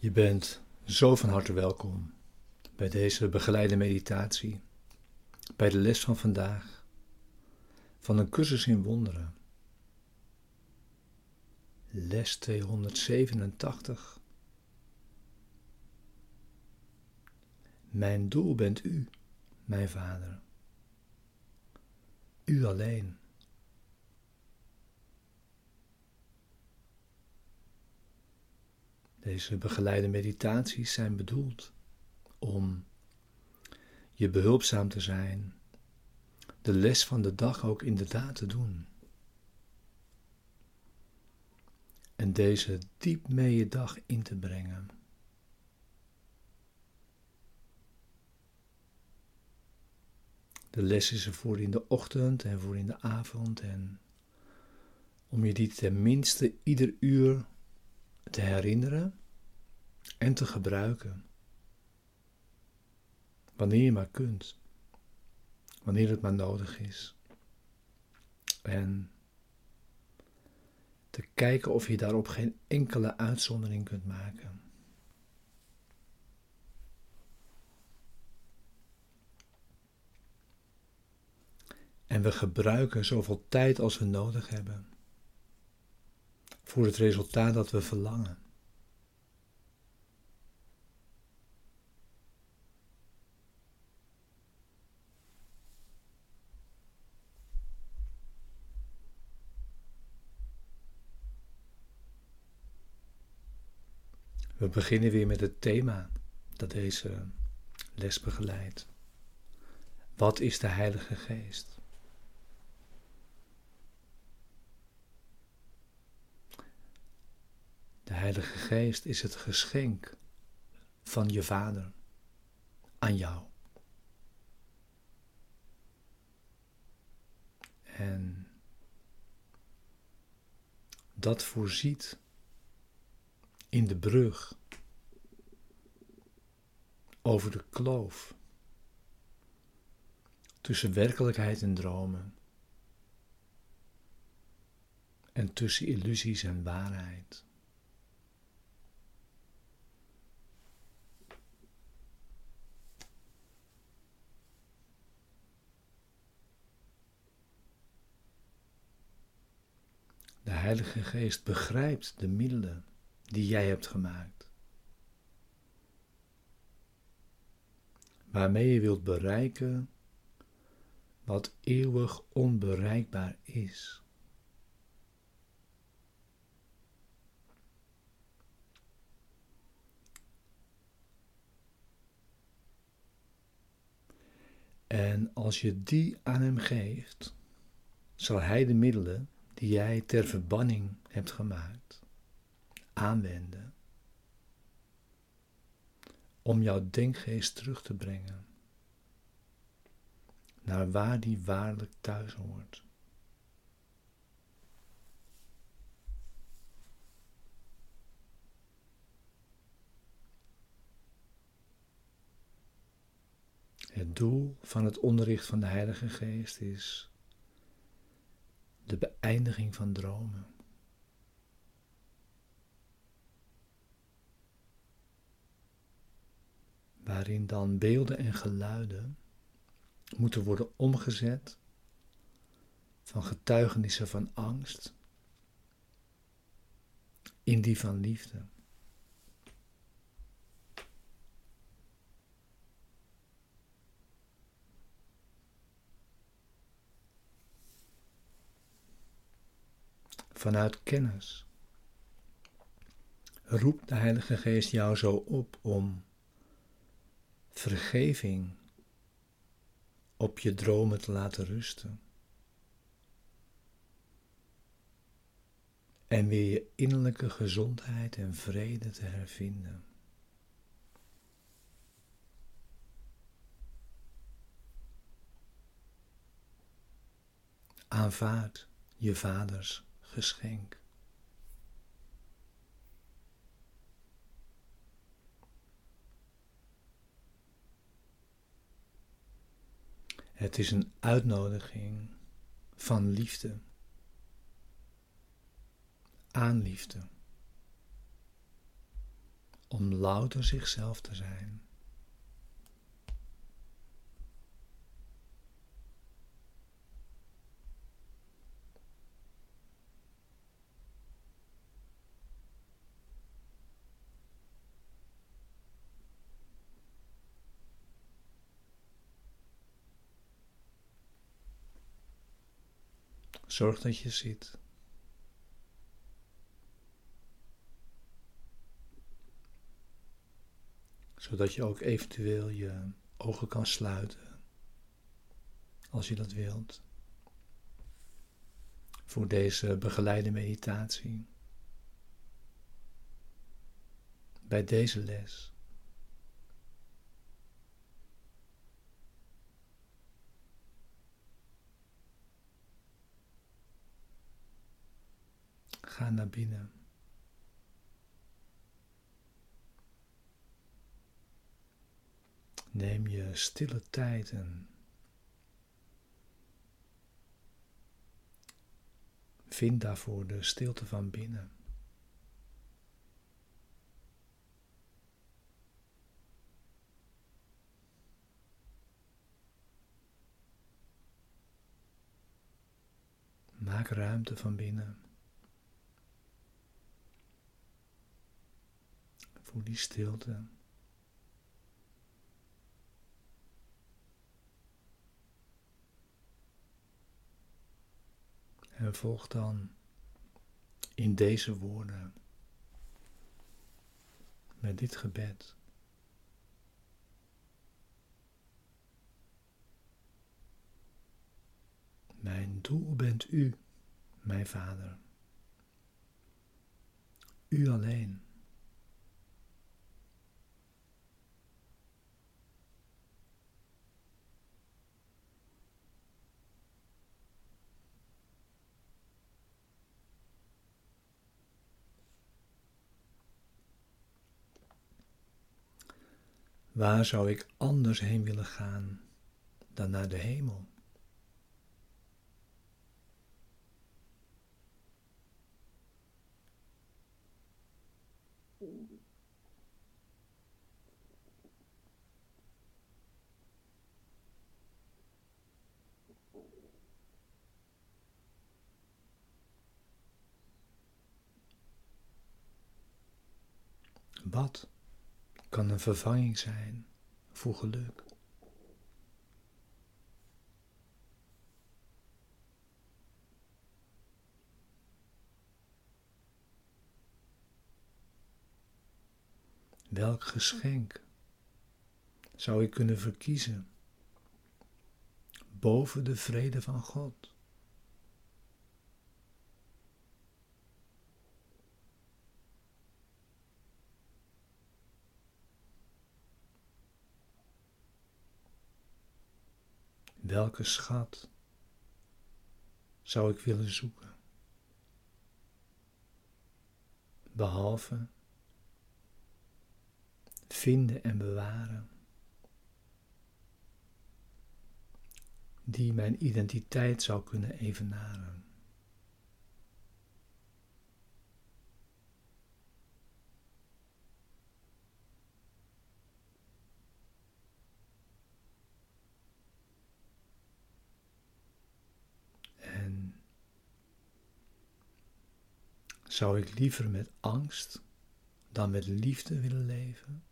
Je bent zo van harte welkom bij deze begeleide meditatie, bij de les van vandaag, van een cursus in wonderen. Les 287. Mijn doel bent u, mijn Vader. U alleen. Deze begeleide meditaties zijn bedoeld om je behulpzaam te zijn, de les van de dag ook inderdaad te doen. En deze diep mee je dag in te brengen. De les is er voor in de ochtend en voor in de avond en om je die tenminste ieder uur te herinneren en te gebruiken. Wanneer je maar kunt. Wanneer het maar nodig is. En te kijken of je daarop geen enkele uitzondering kunt maken. En we gebruiken zoveel tijd als we nodig hebben voor het resultaat dat we verlangen. We beginnen weer met het thema dat deze les begeleidt. Wat is de Heilige Geest? Heilige Geest is het geschenk van je Vader aan jou. En dat voorziet in de brug over de kloof tussen werkelijkheid en dromen en tussen illusies en waarheid. Heilige Geest begrijpt de middelen die jij hebt gemaakt. Waarmee je wilt bereiken wat eeuwig onbereikbaar is. En als je die aan hem geeft, zal hij de middelen die jij ter verbanning hebt gemaakt, aanwenden om jouw denkgeest terug te brengen naar waar die waarlijk thuis hoort. Het doel van het onderricht van de Heilige Geest is beëindiging van dromen. Waarin dan beelden en geluiden moeten worden omgezet van getuigenissen van angst in die van liefde. Vanuit kennis. Roept de Heilige Geest jou zo op om vergeving op je dromen te laten rusten. En weer je innerlijke gezondheid en vrede te hervinden. Aanvaard je vaders geschenk. Het is een uitnodiging van liefde, aan liefde, om louter zichzelf te zijn. Zorg dat je zit. Zodat je ook eventueel je ogen kan sluiten. Als je dat wilt. Voor deze begeleide meditatie. Bij deze les. Ga naar binnen. Neem je stille tijd en vind daarvoor de stilte van binnen. Maak ruimte van binnen. Voel die stilte. En volg dan in deze woorden met dit gebed. Mijn doel bent u, mijn Vader. U alleen. Waar zou ik anders heen willen gaan dan naar de hemel? Wat kan een vervanging zijn voor geluk? Welk geschenk zou ik kunnen verkiezen boven de vrede van God? Welke schat zou ik willen zoeken? Behalve vinden en bewaren, die mijn identiteit zou kunnen evenaren. En zou ik liever met angst dan met liefde willen leven?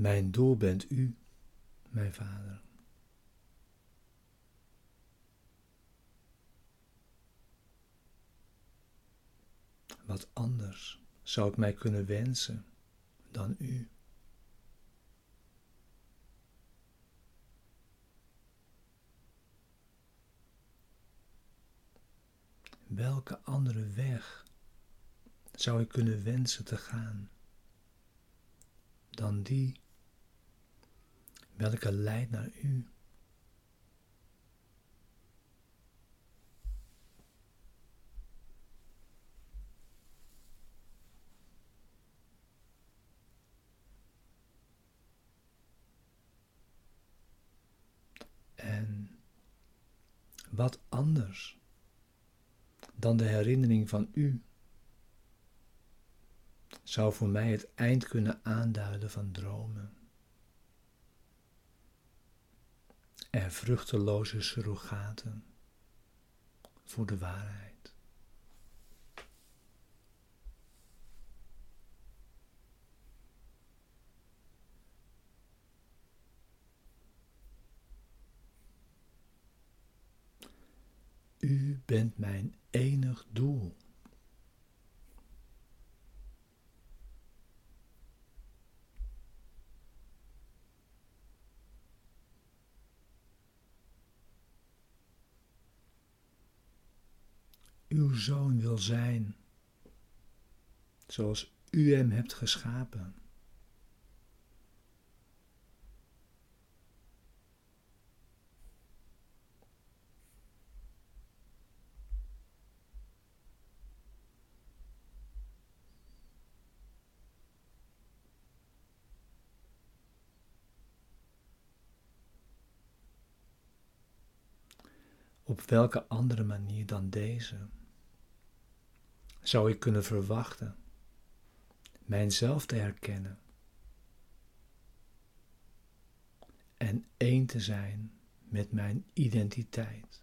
Mijn doel bent u, mijn Vader. Wat anders zou ik mij kunnen wensen dan u? Welke andere weg zou ik kunnen wensen te gaan? dan die welke leidt naar u. En wat anders dan de herinnering van u zou voor mij het eind kunnen aanduiden van dromen. En vruchteloze surrogaten voor de waarheid. U bent mijn enig doel. Zoon wil zijn zoals u hem hebt geschapen. Op welke andere manier dan deze zou ik kunnen verwachten mijzelf te herkennen en één te zijn met mijn identiteit?